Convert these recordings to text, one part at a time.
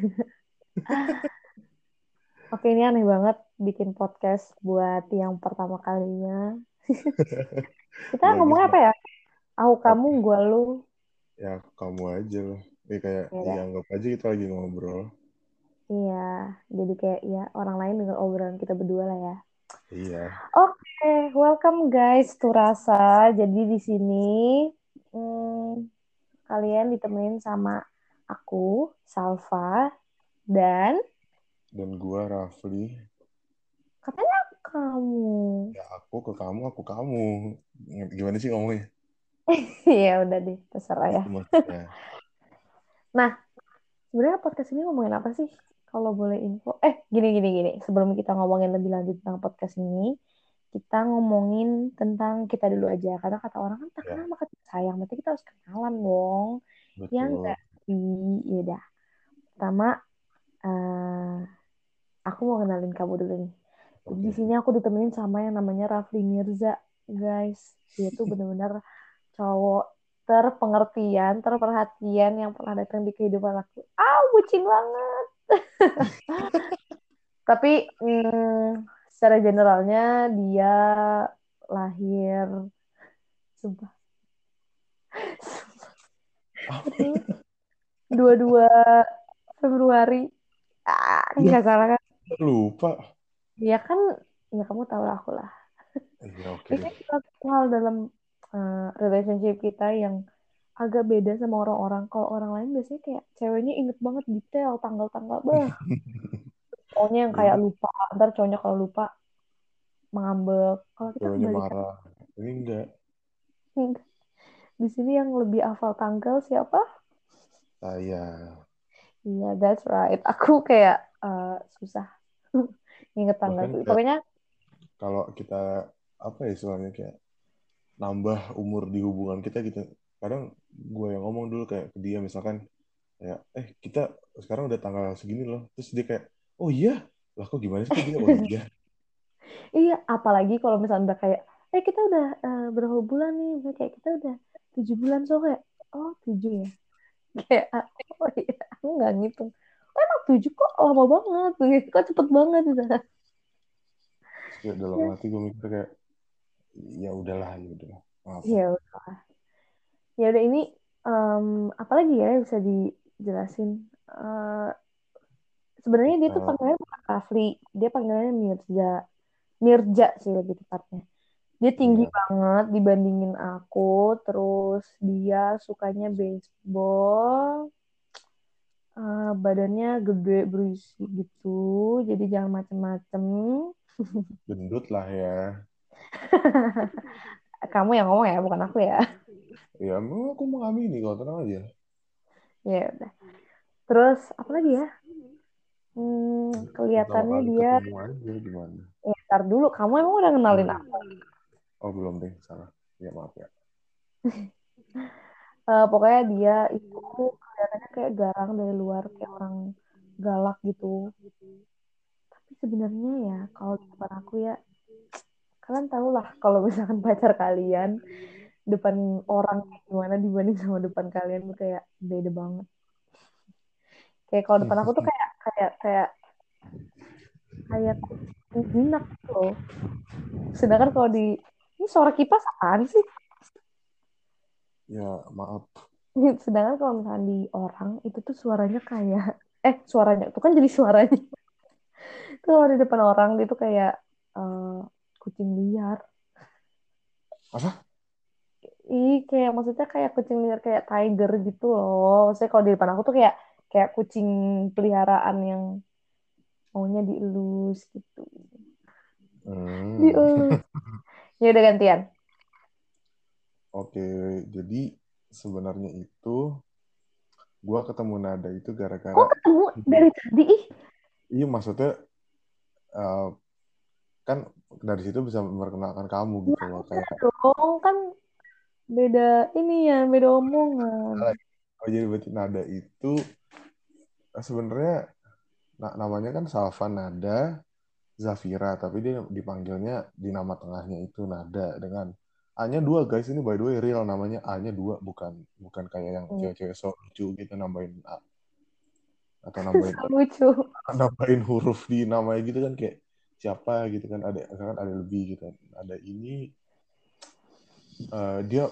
Oke, ini aneh banget bikin podcast buat yang pertama kalinya. Kita ngomongnya lah. apa ya? Aku, kamu, gua, lu. Ya kamu aja lah. Ya kayak Ya, ya anggap aja kita lagi ngobrol. Iya, jadi kayak ya orang lain dengan obrolan kita berdua lah ya. Iya. Oke, welcome guys to Rasa. Jadi di sini hmm, kalian ditemenin sama aku, Salva, dan Dan gua Rafli. katanya kamu. Ya aku ke kamu, aku kamu. Gimana sih ngomongnya? ya udah deh, terserah ya. Maksudnya. Sebenarnya podcast ini ngomongin apa sih? Kalau boleh info. Eh, gini gini gini. Sebelum kita ngomongin lebih lanjut tentang podcast ini, kita ngomongin tentang kita dulu aja. Karena kata orang kan tak Ya. kenal maka tak sayang. Berarti kita harus kenalan dong. Ya Betul. enggak sih? Yaudah. Pertama, eh, aku mau kenalin kamu dulu nih. Jadi di Oke. sini aku ditemenin sama yang namanya Rafli Mirza, guys. Dia tuh bener-bener cowok terpengertian, terperhatian yang pernah datang di kehidupan aku. Ah, bucin banget. Tapi hmm, secara generalnya dia lahir sumpah. Dua-dua Februari. Ah, nggak salah kan? Lupa. Ya kan, ya kamu tahu lah aku lah. Iya oke Ini hal dalam uh, relationship kita yang agak beda sama orang-orang. Kalau orang lain biasanya kayak ceweknya inget banget detail tanggal-tanggal. Bah, cowoknya yang kayak lupa. Ntar cowoknya kalau lupa mengambek. Kalau kita Cowoknya marah. Ini enggak. Di sini yang lebih hafal tanggal siapa? Saya. Iya, that's right. Aku kayak uh, susah inget tanggal kayak- Pokoknya Kalau kita apa ya istilahnya kayak nambah umur di hubungan kita gitu. Kadang gue yang ngomong dulu kayak ke dia misalkan kayak eh kita sekarang udah tanggal segini loh. Terus dia kayak oh iya lah kok gimana sih dia oh iya iya, apalagi kalau misalnya udah kayak, eh kita udah uh, berapa bulan nih? Kayak kita udah tujuh bulan so kayak, oh tujuh ya. Kayak, ah, oh iya, aku nggak ngitung. Oh, emang tujuh kok lama banget, gitu. kok cepet banget gitu. Kayak dalam hati gue mikir kayak ya udahlah ya udahlah maaf Ya udah. Ya udah ini em, apa lagi ya bisa dijelasin? Eh, sebenarnya dia tuh Eh. panggilannya bukan Rafli, dia panggilannya Mirza. Mirza sih lebih tepatnya. Dia tinggi Iya. banget dibandingin aku, terus dia sukanya baseball. Eh, badannya gede berisi gitu, jadi jangan macem-macem. gendut lah ya Kamu yang ngomong ya, bukan aku ya. ya emang aku mengamini kalau tenang aja Ya udah. Terus apa lagi ya? Hmm, kelihatannya dia aja gimana ya, ntar dulu kamu emang udah kenalin aku. Oh belum deh salah ya maaf ya Eh, pokoknya dia itu kelihatannya kayak garang dari luar, kayak orang galak gitu. Tapi sebenarnya ya kalau di depan aku ya, kalian tahu lah kalau misalkan pacar kalian depan orang gimana dibanding sama depan kalian tuh kayak beda banget. Kayak kalau depan aku tuh kayak kayak kayak kayak jinak gitu loh. Sedangkan kalau di suara kipas apaan sih? ya maaf Sedangkan kalau misalnya di orang itu tuh suaranya kayak eh suaranya itu kan jadi suaranya. Tuh kalau di depan orang dia tuh kayak eh, kucing liar. apa Ih, kayak maksudnya kayak kucing liar kayak tiger gitu loh. Maksudnya kalau di depan aku tuh kayak kayak kucing peliharaan yang maunya dielus gitu. Hmm. Dielus. Ya udah gantian. oke jadi sebenarnya itu gua ketemu Nada itu gara-gara ketemu dari tadi? Ih, iya maksudnya eh, kan dari situ bisa memperkenalkan kamu gitu loh kayak dong kan beda ini ya, beda omongan. oh jadi berarti Nada itu eh, sebenarnya na- namanya kan Salva Nada Zafira tapi dia dipanggilnya di nama tengahnya itu Nada dengan A-nya dua guys. Ini by the way real namanya A-nya dua bukan bukan kayak yang Hmm. cewek-cewek so lucu gitu nambahin A. Atau nambahin lucu. nambahin huruf di namanya gitu kan kayak siapa gitu kan ada kan ada lebih gitu kan. Ada ini uh, dia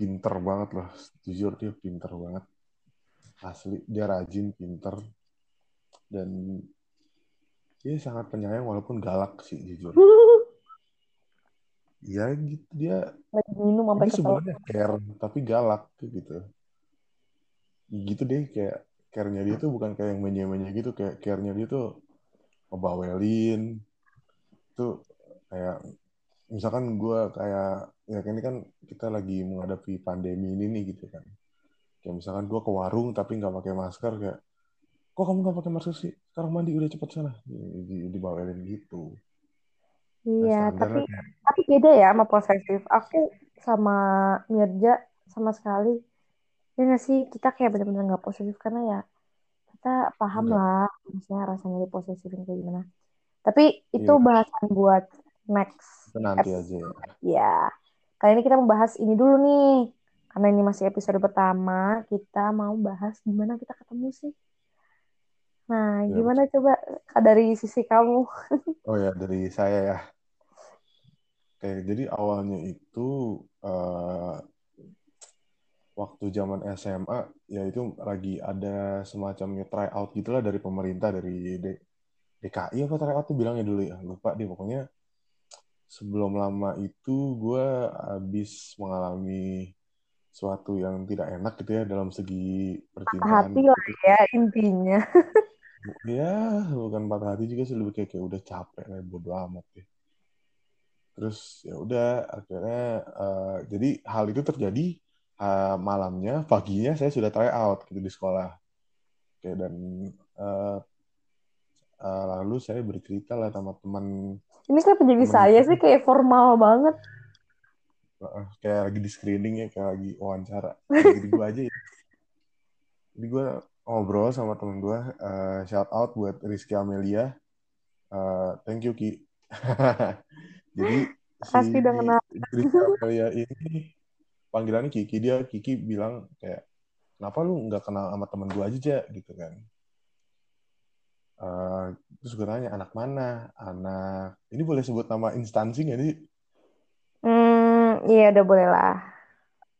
pinter banget loh jujur dia pinter banget. Asli dia rajin pinter. Dan dia sangat penyayang walaupun galak sih jujur. Ya gitu. Dia lagi minum sampai sebenarnya care tapi galak gitu. Gitu deh kayak care-nya dia tuh bukan kayak yang menye-menye gitu. Kayak care-nya dia tuh ngebawelin. Tuh kayak misalkan gue kayak ya kan ini kan kita lagi menghadapi pandemi ini nih gitu kan. Kayak misalkan gue ke warung tapi nggak pakai masker kayak kok kamu nggak pakai masker sih sekarang mandi udah cepet sana. Di, dibawelin gitu. Iya nah, tapi kayak... tapi beda ya sama posesif. Aku sama Mirja sama sekali ya nggak sih? Kita kayak benar-benar nggak posesif karena ya kita paham Enggak. lah misalnya rasanya di posesif kayak gimana. Tapi itu iya. bahasan buat next itu nanti aja ya. ya kali ini kita membahas ini dulu nih. Karena ini masih episode pertama kita mau bahas gimana kita ketemu sih nah ya, gimana betul. coba dari sisi kamu? Oh ya dari saya ya. Oke, jadi awalnya itu uh, waktu zaman SMA ya itu lagi ada semacamnya tryout gitulah dari pemerintah dari D DKI apa tryout tuh bilangnya dulu ya lupa deh pokoknya. Sebelum lama itu gue habis mengalami suatu yang tidak enak gitu ya dalam segi percintaan hati lah ya intinya ya bukan patah hati juga sih lebih kayak, kayak udah capek lah bodo amat ya terus ya udah akhirnya uh, jadi hal itu terjadi uh, malamnya, paginya saya sudah try out gitu di sekolah. Oke, dan uh, uh, lalu saya bercerita lah sama teman. Ini kan jadi saya sih kayak formal banget. Uh, kayak lagi di screening ya, kayak lagi wawancara. Jadi gue aja ya. Jadi gue ngobrol sama temen gue, uh, shout out buat Rizky Amelia. Uh, thank you Ki. jadi si udah kenal. Rizky Amelia ini panggilannya Kiki. Dia Kiki bilang kayak kenapa lu nggak kenal sama temen gue aja gitu kan. Uh, terus gue tanya anak mana? Anak ini boleh sebut nama instansi nggak nih hmm iya udah boleh lah.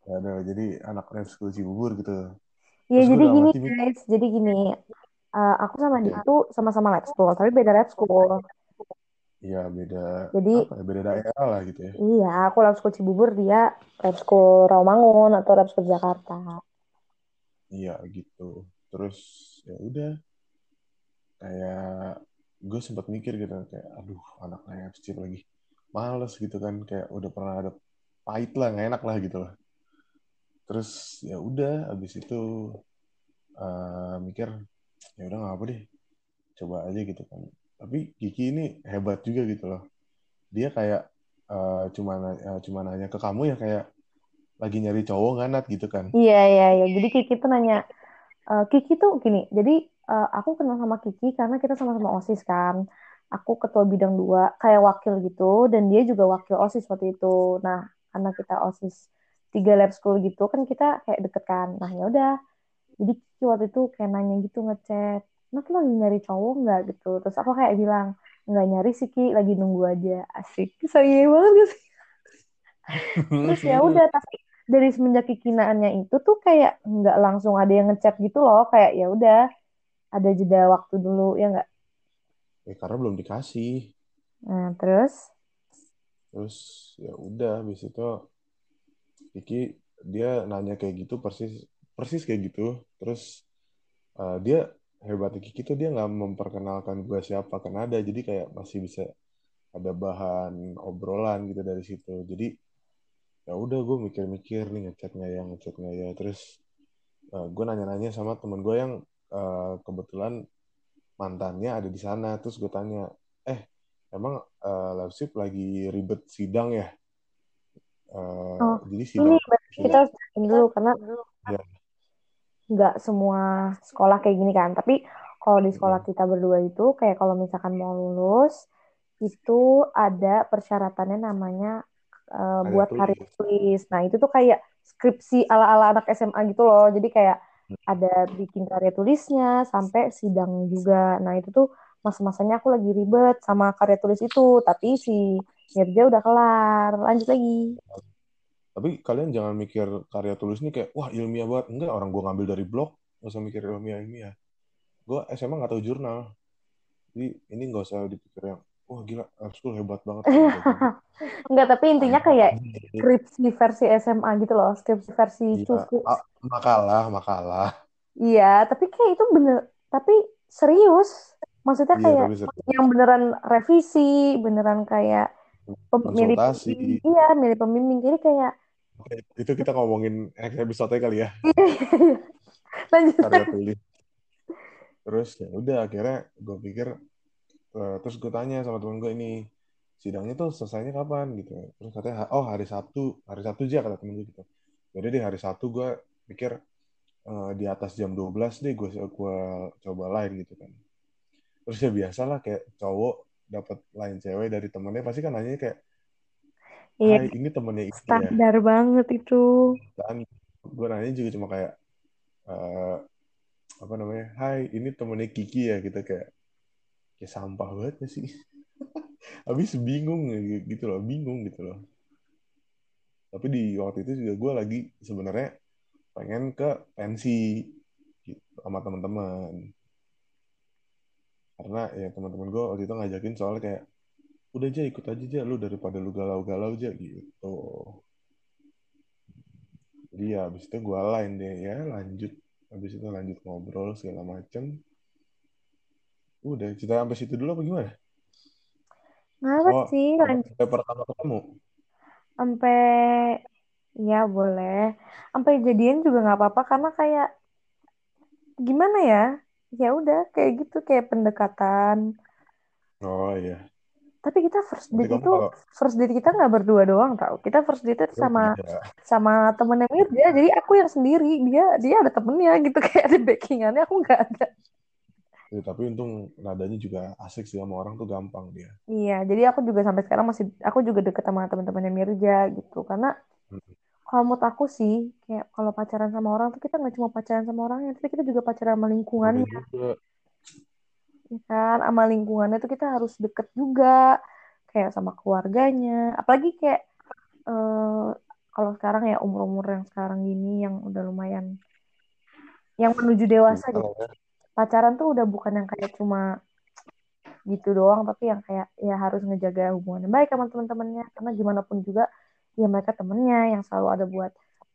Ya udah jadi anak Ref School Cibubur gitu Iya jadi gini guys, jadi gini, uh, aku sama dia itu sama-sama lab school, tapi beda lab school. Iya beda. Jadi apa ya, beda daerah lah gitu ya. Iya, aku lab school Cibubur, dia lab school Rawamangun atau lab school Jakarta. Iya gitu. Terus ya udah kayak gue sempat mikir gitu kayak aduh anak anak kecil lagi males gitu kan kayak udah pernah ada pahit lah nggak enak lah gitu lah terus ya udah abis itu uh, mikir ya udah nggak apa deh coba aja gitu kan. Tapi Kiki ini hebat juga gitu loh. Dia kayak uh, cuma uh, cuma nanya ke kamu ya kayak lagi nyari cowok nggak nat gitu kan. Iya iya iya. Jadi Kiki tuh nanya uh, Kiki tuh gini jadi uh, aku kenal sama Kiki karena kita sama-sama osis kan. Aku ketua bidang dua kayak wakil gitu dan dia juga wakil osis waktu itu. Nah karena kita osis tiga lab school gitu kan kita kayak deket kan. Nah ya udah. Jadi Kiki waktu itu kayak nanya gitu ngechat Nat lagi nyari cowok nggak? Gitu. Terus aku kayak bilang nggak nyari sih Ki lagi nunggu aja. Asik. Saya banget gak sih? Terus ya udah tapi dari semenjak kikinaannya itu tuh kayak nggak langsung ada yang ngechat gitu loh. Kayak ya udah ada jeda waktu dulu ya nggak? Ya karena belum dikasih. Nah terus? Terus ya udah habis itu Kiki dia nanya kayak gitu persis persis kayak gitu. Terus uh, dia hebatnya Kiki tuh dia nggak memperkenalkan gue siapa kan ada. Jadi kayak masih bisa ada bahan obrolan gitu dari situ. Jadi ya udah gue mikir-mikir nih ngechat nggak ya ngechat nggak ya. Terus uh, gue nanya-nanya sama temen gue yang uh, kebetulan mantannya ada di sana. Terus gue tanya eh emang uh, Lapsip lagi ribet sidang ya uh, oh, jadi sidang ini kita dulu karena ya nggak semua sekolah kayak gini kan. Tapi kalau di sekolah kita berdua itu kayak kalau misalkan mau lulus itu ada persyaratannya namanya uh, buat karya tulis. nah itu tuh kayak skripsi ala ala anak SMA gitu loh. Jadi kayak ada bikin karya tulisnya sampai sidang juga. Nah itu tuh masa-masanya aku lagi ribet sama karya tulis itu, tapi si Mirja udah kelar. Lanjut lagi. Tapi kalian jangan mikir karya tulis ini kayak wah ilmiah banget. Enggak, orang gue ngambil dari blog, nggak usah mikir ilmiah ilmiah. Gue SMA nggak tahu jurnal, jadi ini nggak usah dipikir yang wah gila school hebat banget. Enggak, tapi intinya kayak skripsi versi SMA gitu loh, skripsi versi iya. Ah, makalah, makalah. Iya, tapi kayak itu bener, tapi serius. Maksudnya kayak iya, yang beneran revisi, beneran kayak pemilih iya, milih pembimbing. Jadi kayak itu kita ngomongin episode kali ya. Lanjut. Karya tulis. Terus ya udah akhirnya gue pikir uh, terus gue tanya sama temen gue ini sidangnya tuh selesainya kapan gitu. Terus katanya oh hari Sabtu, hari Sabtu aja kata temen gue gitu. Jadi di hari Sabtu gue pikir uh, di atas jam 12 deh gue gue coba lain gitu kan. Terus ya biasalah kayak cowok dapat lain cewek dari temennya pasti kan nanya kayak Iya. Hai, ini temennya itu ya. Standar ya. banget itu. Dan gue nanya juga cuma kayak uh, apa namanya? Hai, ini temennya Kiki ya kita kayak kayak sampah banget ya sih. Habis bingung gitu loh, bingung gitu loh. Tapi di waktu itu juga gue lagi sebenarnya pengen ke pensi gitu, sama teman-teman. Karena ya teman-teman gue waktu itu ngajakin soal kayak udah aja ikut aja aja lu daripada lu galau-galau aja gitu. Jadi ya abis itu gue lain deh ya lanjut. Abis itu lanjut ngobrol segala macem. Udah kita sampai situ dulu apa gimana? Nggak oh, sih lanjut. sampai pertama ketemu? Sampai ya boleh. Sampai jadian juga nggak apa-apa karena kayak gimana ya ya udah kayak gitu kayak pendekatan oh iya tapi kita first date itu kalau... first date kita nggak berdua doang tau. Kita first date itu sama ya. sama temennya Mirja. Jadi aku yang sendiri, dia dia ada temennya gitu kayak ada backingannya aku nggak ada. Ya, tapi untung nadanya juga asik sih sama orang tuh gampang dia. Iya, jadi aku juga sampai sekarang masih aku juga deket sama teman-temannya Mirja gitu karena hmm. Kalau menurut aku sih kayak kalau pacaran sama orang tuh kita nggak cuma pacaran sama orangnya, tapi kita juga pacaran sama lingkungannya. Ya kan? Sama lingkungannya tuh kita harus deket juga kayak sama keluarganya. Apalagi kayak uh, kalau sekarang ya umur-umur yang sekarang gini yang udah lumayan yang menuju dewasa gitu. Pacaran tuh udah bukan yang kayak cuma gitu doang tapi yang kayak ya harus ngejaga hubungan baik sama teman-temannya. Karena gimana pun juga ya mereka temennya yang selalu ada buat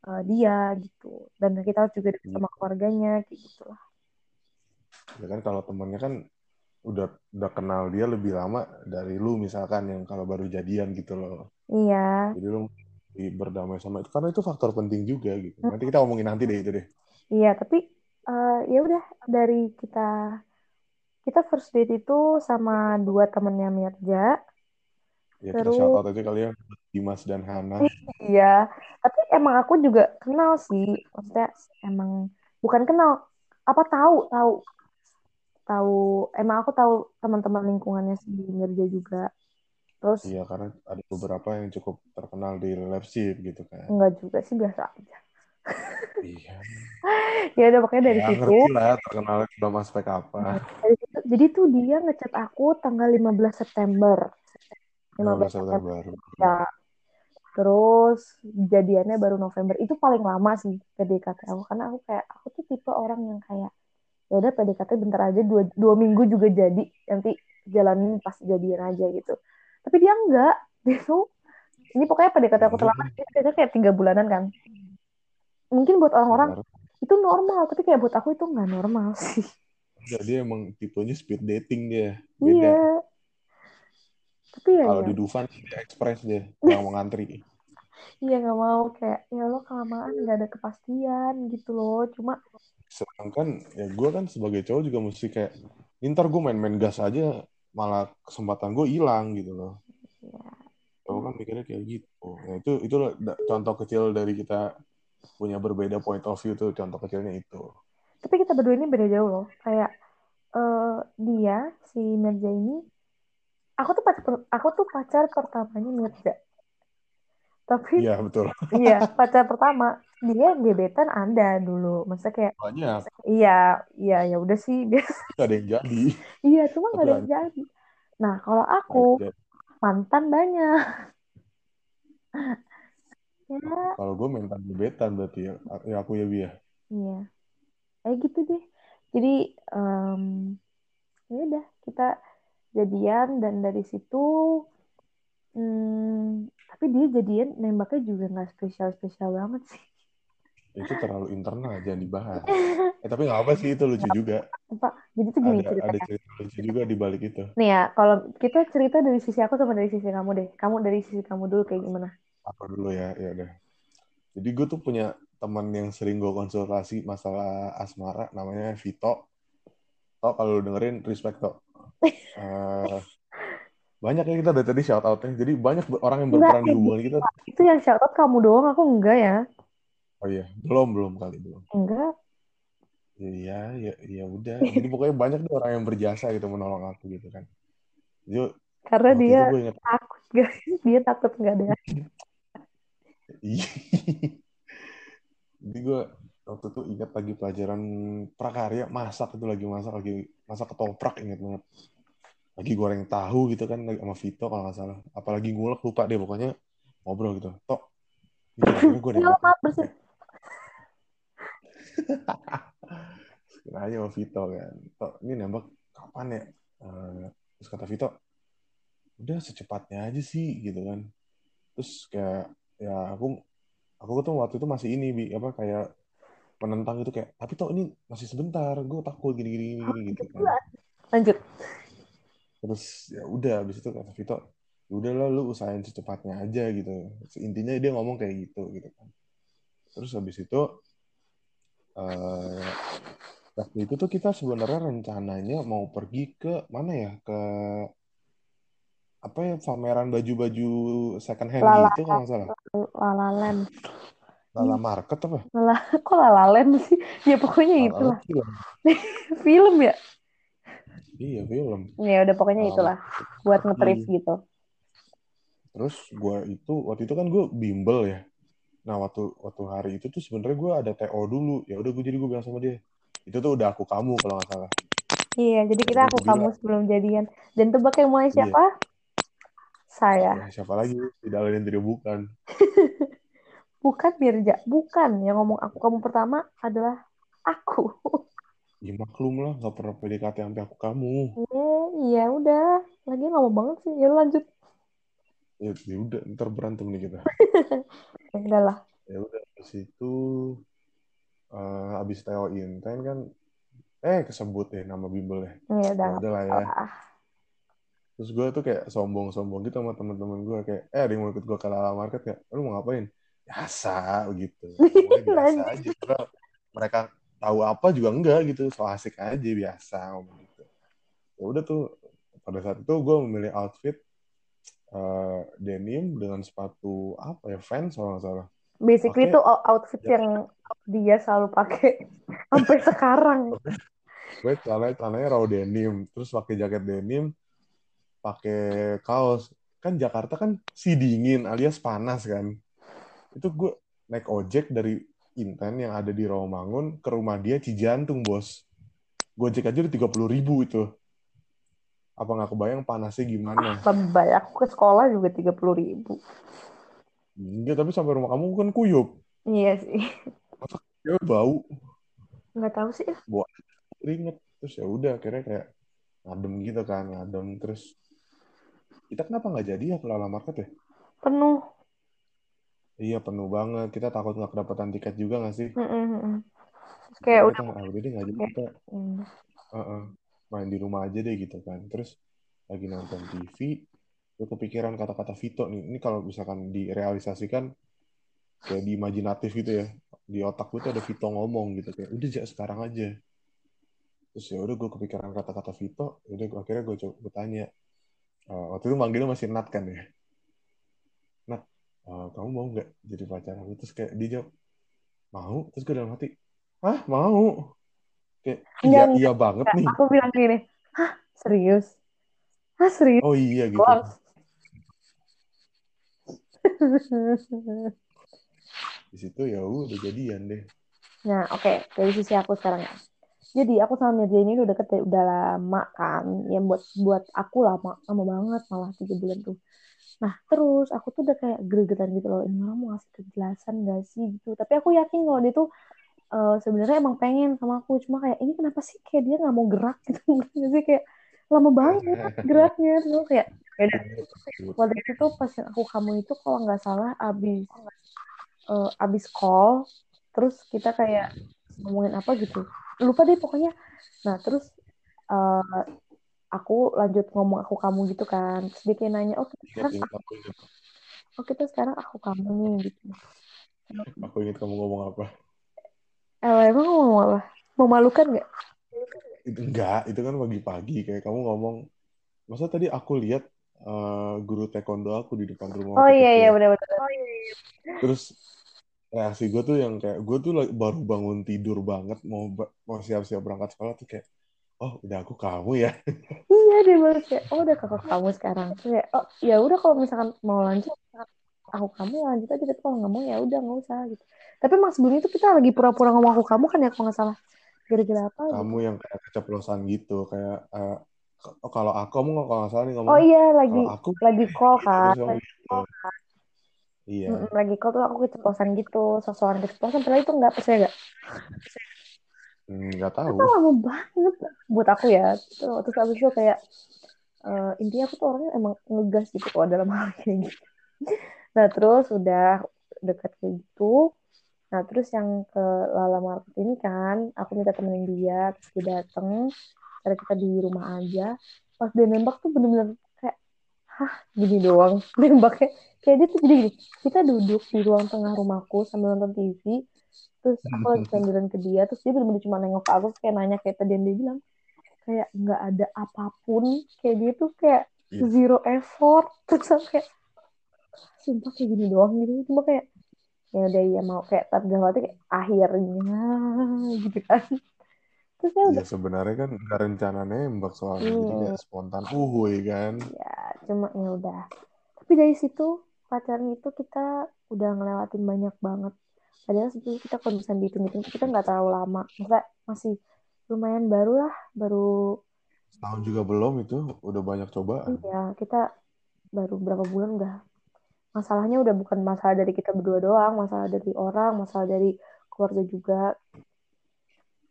uh, dia gitu dan kita juga deket sama iya. keluarganya kayak gitulah ya kan kalau temennya kan udah udah kenal dia lebih lama dari lu misalkan yang kalau baru jadian gitu loh. Iya. Jadi lu berdamai sama itu karena itu faktor penting juga gitu. Nanti kita ngomongin nanti deh itu deh. Iya, tapi uh, ya udah dari kita kita first date itu sama dua temennya Mirja. Ya, Terus, kita shout out aja kalian Dimas dan Hana. Iya, tapi emang aku juga kenal sih. Maksudnya emang bukan kenal, apa tahu tahu tahu emang aku tahu teman-teman lingkungannya si Mirja juga. Terus iya karena ada beberapa yang cukup terkenal di relationship gitu kan. Enggak juga sih biasa aja. Iya. Ya udah pokoknya dari ya, situ. lah terkenal belum aspek apa dari situ, jadi tuh dia ngechat aku tanggal 15 September 15, 15 September ya terus jadiannya baru November. Itu paling lama sih PDKT aku. Karena aku kayak aku tuh tipe orang yang kayak ya udah PDKT bentar aja dua, dua minggu juga jadi. Nanti jalanin pas jadian aja gitu. Tapi dia enggak. Dia tuh ini pokoknya PDKT aku terlambat dia kayak tiga bulanan kan. Mungkin buat orang-orang itu normal. Tapi kayak buat aku itu nggak normal sih. Jadi emang tipenya speed dating dia. Beda. iya tapi ya kalau ya. di Dufan dia ekspres dia nggak mau ngantri. Iya nggak mau kayak ya lo kelamaan nggak ada kepastian gitu loh cuma sedangkan ya gue kan sebagai cowok juga mesti kayak ntar gue main-main gas aja malah kesempatan gue hilang gitu loh. Ya. cowok kan mikirnya kayak gitu. Nah itu itu contoh kecil dari kita punya berbeda point of view tuh contoh kecilnya itu. Tapi kita berdua ini beda jauh loh. Kayak uh, dia si Mirza ini aku tuh pacar aku tuh pacar pertamanya Mirza Tapi Iya betul. iya pacar pertama dia gebetan ada dulu. Masa kayak Banyak. iya iya ya udah sih biasa. Gak ada yang jadi. Iya cuma nggak Tapi ada yang jadi. Nah kalau aku mantan banyak. Ya Kalau gue mental gebetan berarti ya. Ya aku ya Bi ya. iya. Eh gitu deh. Jadi em, ya udah kita jadian dan dari situ hmm, tapi dia jadian nembaknya juga nggak spesial spesial banget sih. Itu terlalu internal jangan dibahas. Eh tapi nggak apa sih itu lucu juga. Pak, jadi tuh gini Ada ada ceritanya. cerita lucu juga di balik itu. Nih ya, kalau kita cerita dari sisi aku sama dari sisi kamu deh. Kamu dari sisi kamu dulu kayak gimana? Apa dulu ya? Ya udah. Jadi gue tuh punya teman yang sering gue konsultasi masalah asmara namanya Vito. Tok kalau lu dengerin respect Tok. Eh, banyak ya kita dari tadi shout outnya. Jadi banyak orang yang berperan di hubungan kita. Itu yang shout out kamu doang, aku enggak ya. Oh iya, belum belum kali belum. Enggak. Iya, ya, ya udah. Jadi pokoknya banyak tuh orang yang berjasa gitu menolong aku gitu kan. Jadi Karena dia inget, takut, guys. Dia takut enggak ada. iya. Jadi gue waktu itu ingat lagi pelajaran prakarya masak itu lagi masak lagi masak ketoprak ingat banget. Lagi goreng tahu gitu kan lagi sama Vito kalau nggak salah. Apalagi ngulek lupa deh pokoknya ngobrol gitu. Tok, gue bersin. Nanya sama Vito kan, Tok, ini nembak kapan ya? Eh, terus kata Vito, udah secepatnya aja sih gitu kan. Terus kayak ya aku aku tuh waktu itu masih ini bi apa kayak menentang itu kayak tapi toh ini masih sebentar gue takut gini gini gini, gini gitu kan Lanjut. terus ya udah habis itu kata Vito "Ya udahlah lu usahain secepatnya aja gitu intinya dia ngomong kayak gitu gitu kan terus habis itu eh waktu itu tuh kita sebenarnya rencananya mau pergi ke mana ya ke apa ya pameran baju-baju second hand Lala. gitu kalau nggak salah Lalalen. Lala Market apa Lala, kok lalalen sih? Ya pokoknya Lala itulah. film Film ya? iya film Ya udah pokoknya Lala itulah. Buat ngetrip gitu. Terus gue itu waktu itu kan gue bimbel ya. Nah waktu waktu hari itu tuh sebenarnya gue ada TO dulu. Ya udah gue jadi gue bilang sama dia. Itu tuh udah aku kamu kalau nggak salah. Iya, jadi kita aku kamu sebelum jadian. Dan tebak yang mulai iya, siapa? Saya. ya, siapa lagi? Tidak lain tidak bukan. Bukan Mirja, bukan. Yang ngomong aku kamu pertama adalah aku. Ya maklum lah, nggak pernah PDKT sampai aku kamu. Iya, iya udah. Lagi ngomong banget sih. Ya lanjut. Ya, ya udah, ntar berantem nih kita. Ya udah lah. Ya udah, terus itu eh, abis TO Inten kan, eh kesebut ya nama bimbelnya. Ya udah Ya udah lah ya. apa-apa. Terus gue tuh kayak sombong-sombong gitu sama teman-teman gue kayak, eh ada yang mau ikut gue ke Lala Market kayak, lu mau ngapain? Biasa. Pokoknya biasa aja. Karena mereka tahu apa juga enggak gitu, so asik aja biasa ngomong gitu. Ya udah tuh pada saat itu gue memilih outfit eh, denim dengan sepatu apa ya Vans kalau nggak salah. Basically tuh outfit ya, yang dia selalu pakai sampai sekarang. gue celana celananya raw denim, terus pakai jaket denim, pakai kaos. Kan Jakarta kan si dingin alias panas kan. Itu gue naik ojek dari Inten yang ada di Rawamangun ke rumah dia Cijantung bos. Gojek aja udah tiga puluh ribu itu. Apa nggak kebayang panasnya gimana? Lebay. Aku ke sekolah juga tiga puluh ribu. Enggak, tapi sampai rumah kamu kan kuyup. Iya sih. Masa ya bau, Nggak tahu sih. bawa keringet. Terus ya udah akhirnya kayak ngadem gitu kan, ngadem terus kita kenapa nggak jadi ya ke Lala Market ya? Penuh. Iya penuh banget. Kita takut nggak kedapatan tiket juga nggak sih? Terus kayak udah. kita ah, udah deh nggak jadi kita hmm. uh-uh, main di rumah aja deh gitu kan. Terus lagi nonton TV, gue kepikiran kata-kata Vito nih. Ini kalau misalkan direalisasikan kayak di imajinatif gitu ya. Di otak gue tuh ada Vito ngomong gitu kayak udah aja sekarang aja. Terus ya udah gue kepikiran kata-kata Vito, udah gua- akhirnya gue coba gue tanya. Eh, waktu itu manggilnya masih Nat kan ya. Eh, kamu mau nggak jadi pacar aku? Terus kayak dia jawab, mau. Terus gue dalam hati, hah mau? Kayak Enggak, iya enggak, iya banget enggak. nih. Aku bilang gini. Hah, serius? Hah, serius? Oh iya gitu. Di situ ya udah jadian deh Nah, oke, dari sisi aku sekarang ya. Jadi aku sama Mirja ini udah deket udah lama kan. Ya buat buat aku lama, lama banget malah tiga bulan tuh. Nah, terus aku tuh udah kayak gregetan gitu loh. Ini orang mau ngasih kejelasan gak sih gitu. Tapi aku yakin kalau dia tuh eh, sebenarnya emang pengen sama aku. Cuma kayak ini kenapa sih kayak dia nggak mau gerak gitu. Ngerti sih kayak lama banget geraknya. Terus kayak ya udah. Waktu itu pas aku kamu itu kalau nggak salah abis eh, abis call terus kita kayak ngomongin apa gitu lupa deh pokoknya nah terus eh, aku lanjut ngomong aku kamu gitu kan. Terus dia kayak nanya oh kita ingat sekarang ingat aku oh kita sekarang aku kamu nih gitu. Aku ingat kamu ngomong apa. Eh emang ngomong apa? Memalukan nggak? Itu enggak itu kan pagi-pagi kayak kamu ngomong. Masa tadi aku lihat eh, guru taekwondo aku di depan rumah oh iya iya benar-benar terus reaksi gue tuh yang kayak gue tuh baru bangun tidur banget mau mau siap-siap berangkat sekolah tuh kayak oh udah aku kamu ya iya dia baru kayak oh udah kakak kamu sekarang. Kayak oh ya udah kalau misalkan mau lanjut aku kamu ya lanjut aja tapi kalau nggak mau ya udah nggak usah gitu. Tapi emang sebelum itu kita lagi pura-pura ngomong aku kamu kan ya kalau nggak salah. Gara-gara apa gitu? Kamu yang kayak keceplosan gitu kayak eh, oh, kalau aku kamu nggak kalau nggak salah nih oh ngomongnya iya lagi aku lagi call kan terus kamu gitu. iya. Mm-mm, lagi call tuh aku keceplosan gitu sosokan keceplosan padahal itu nggak percaya nggak nggak tahu. Itu lama banget buat aku ya. Terus abis itu kayak eh, intinya aku tuh orangnya emang ngegas gitu kalau dalam hal kayak gitu. Nah terus udah dekat kayak gitu. Nah terus yang ke Lala Market ini kan aku minta temenin dia terus dia dateng karena kita di rumah aja. Pas dia nembak tuh bener-bener kayak hah gini doang. Nembaknya kayak dia tuh jadi gini kita duduk di ruang tengah rumahku sambil nonton TV terus aku lagi sambilan ke dia terus dia bener-bener cuma nengok ke aku kayak nanya kayak tadi yang dia bilang kayak nggak ada apa pun kayak dia tuh kayak Iya. zero effort terus aku kayak sumpah kayak gini doang gitu cuma kayak ya udah ya mau kayak tapi dalam hati kayak akhirnya gitu kan. Terus udah Iya sebenarnya kan nggak rencana nembak soalnya jadi Hmm. kayak spontan uhuy kan. Ya cuma ya udah. Tapi dari situ pacaran itu kita udah ngelewatin banyak banget padahal sebetulnya kita kalau misalnya dihitung-hitung kita nggak terlalu lama. Maksudnya masih lumayan baru lah baru setahun juga belum itu udah banyak cobaan. Ya kita baru berapa bulan udah masalahnya udah bukan masalah dari kita berdua doang masalah dari orang masalah dari keluarga juga.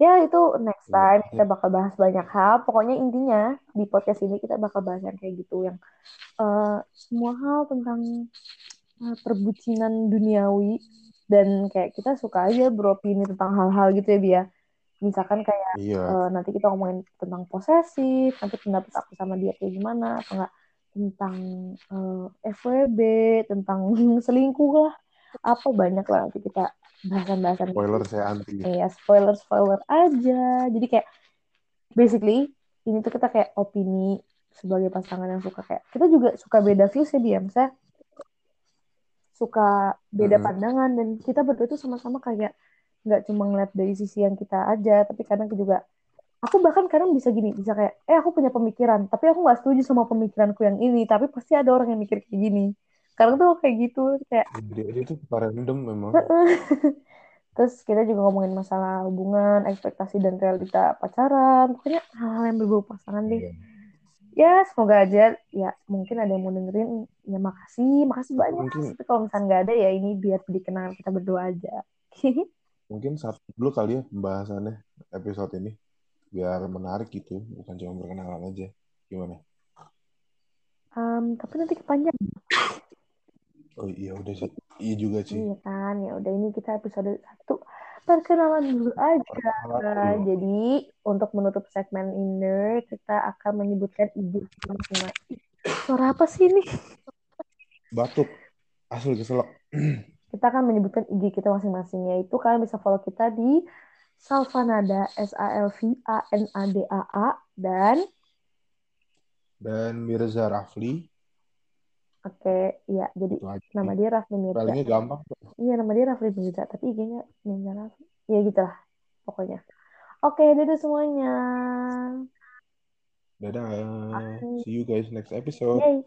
Ya itu next Iya. time kita bakal bahas banyak hal. Pokoknya intinya di podcast ini kita bakal bahas yang kayak gitu yang eh, semua hal tentang eh, perbucinan duniawi dan kayak kita suka aja beropini tentang hal-hal gitu ya Bia. Misalkan kayak iya. eh, nanti kita ngomongin tentang posesif nanti pendapat aku sama dia kayak gimana atau enggak tentang eh, FWB tentang selingkuh lah. Apa banyak lah nanti kita bahasan-bahasan spoiler saya anti. Iya, spoiler spoiler aja. Jadi kayak basically ini tuh kita kayak opini sebagai pasangan yang suka kayak kita juga suka beda views ya dia, misalnya suka beda Mm-mm. pandangan dan kita berdua tuh sama-sama kayak nggak cuma ngeliat dari sisi yang kita aja, tapi kadang juga aku bahkan kadang bisa gini, bisa kayak eh aku punya pemikiran, tapi aku nggak setuju sama pemikiranku yang ini, tapi pasti ada orang yang mikir kayak gini. Kadang tuh kayak gitu, kayak dia, dia tuh suka random memang Terus kita juga ngomongin masalah hubungan, ekspektasi dan realita pacaran. Pokoknya hal-hal yang berbau pasangan deh. Iya. Ya, semoga aja ya mungkin ada yang mau dengerin. Ya makasih, makasih banyak. mungkin Tapi kalau misalnya nggak ada ya ini biar jadi kenangan kita berdua aja. mungkin satu dulu kali ya pembahasannya episode ini biar menarik gitu bukan cuma berkenalan aja gimana Em, tapi nanti kepanjang. oh iya udah sih iya juga sih Iya kan, ya udah ini kita episode satu perkenalan dulu aja. Perkenalan dulu. jadi untuk menutup segmen ini kita akan menyebutkan IG kita masing-masing. Suara apa sih ini? batuk asli keselak kita akan menyebutkan IG kita masing-masing yaitu kalian bisa follow kita di Salvanada S A L V A N A D A A dan dan Mirza Rafli oke ya jadi nama dia Rafli Mirza. Spellingnya gampang iya nama dia Rafli Mirza tapi IG-nya Mirza Rafli. Ya gitulah pokoknya. Oke dadah semuanya. Dadah. Bye. see you guys next episode. Yay.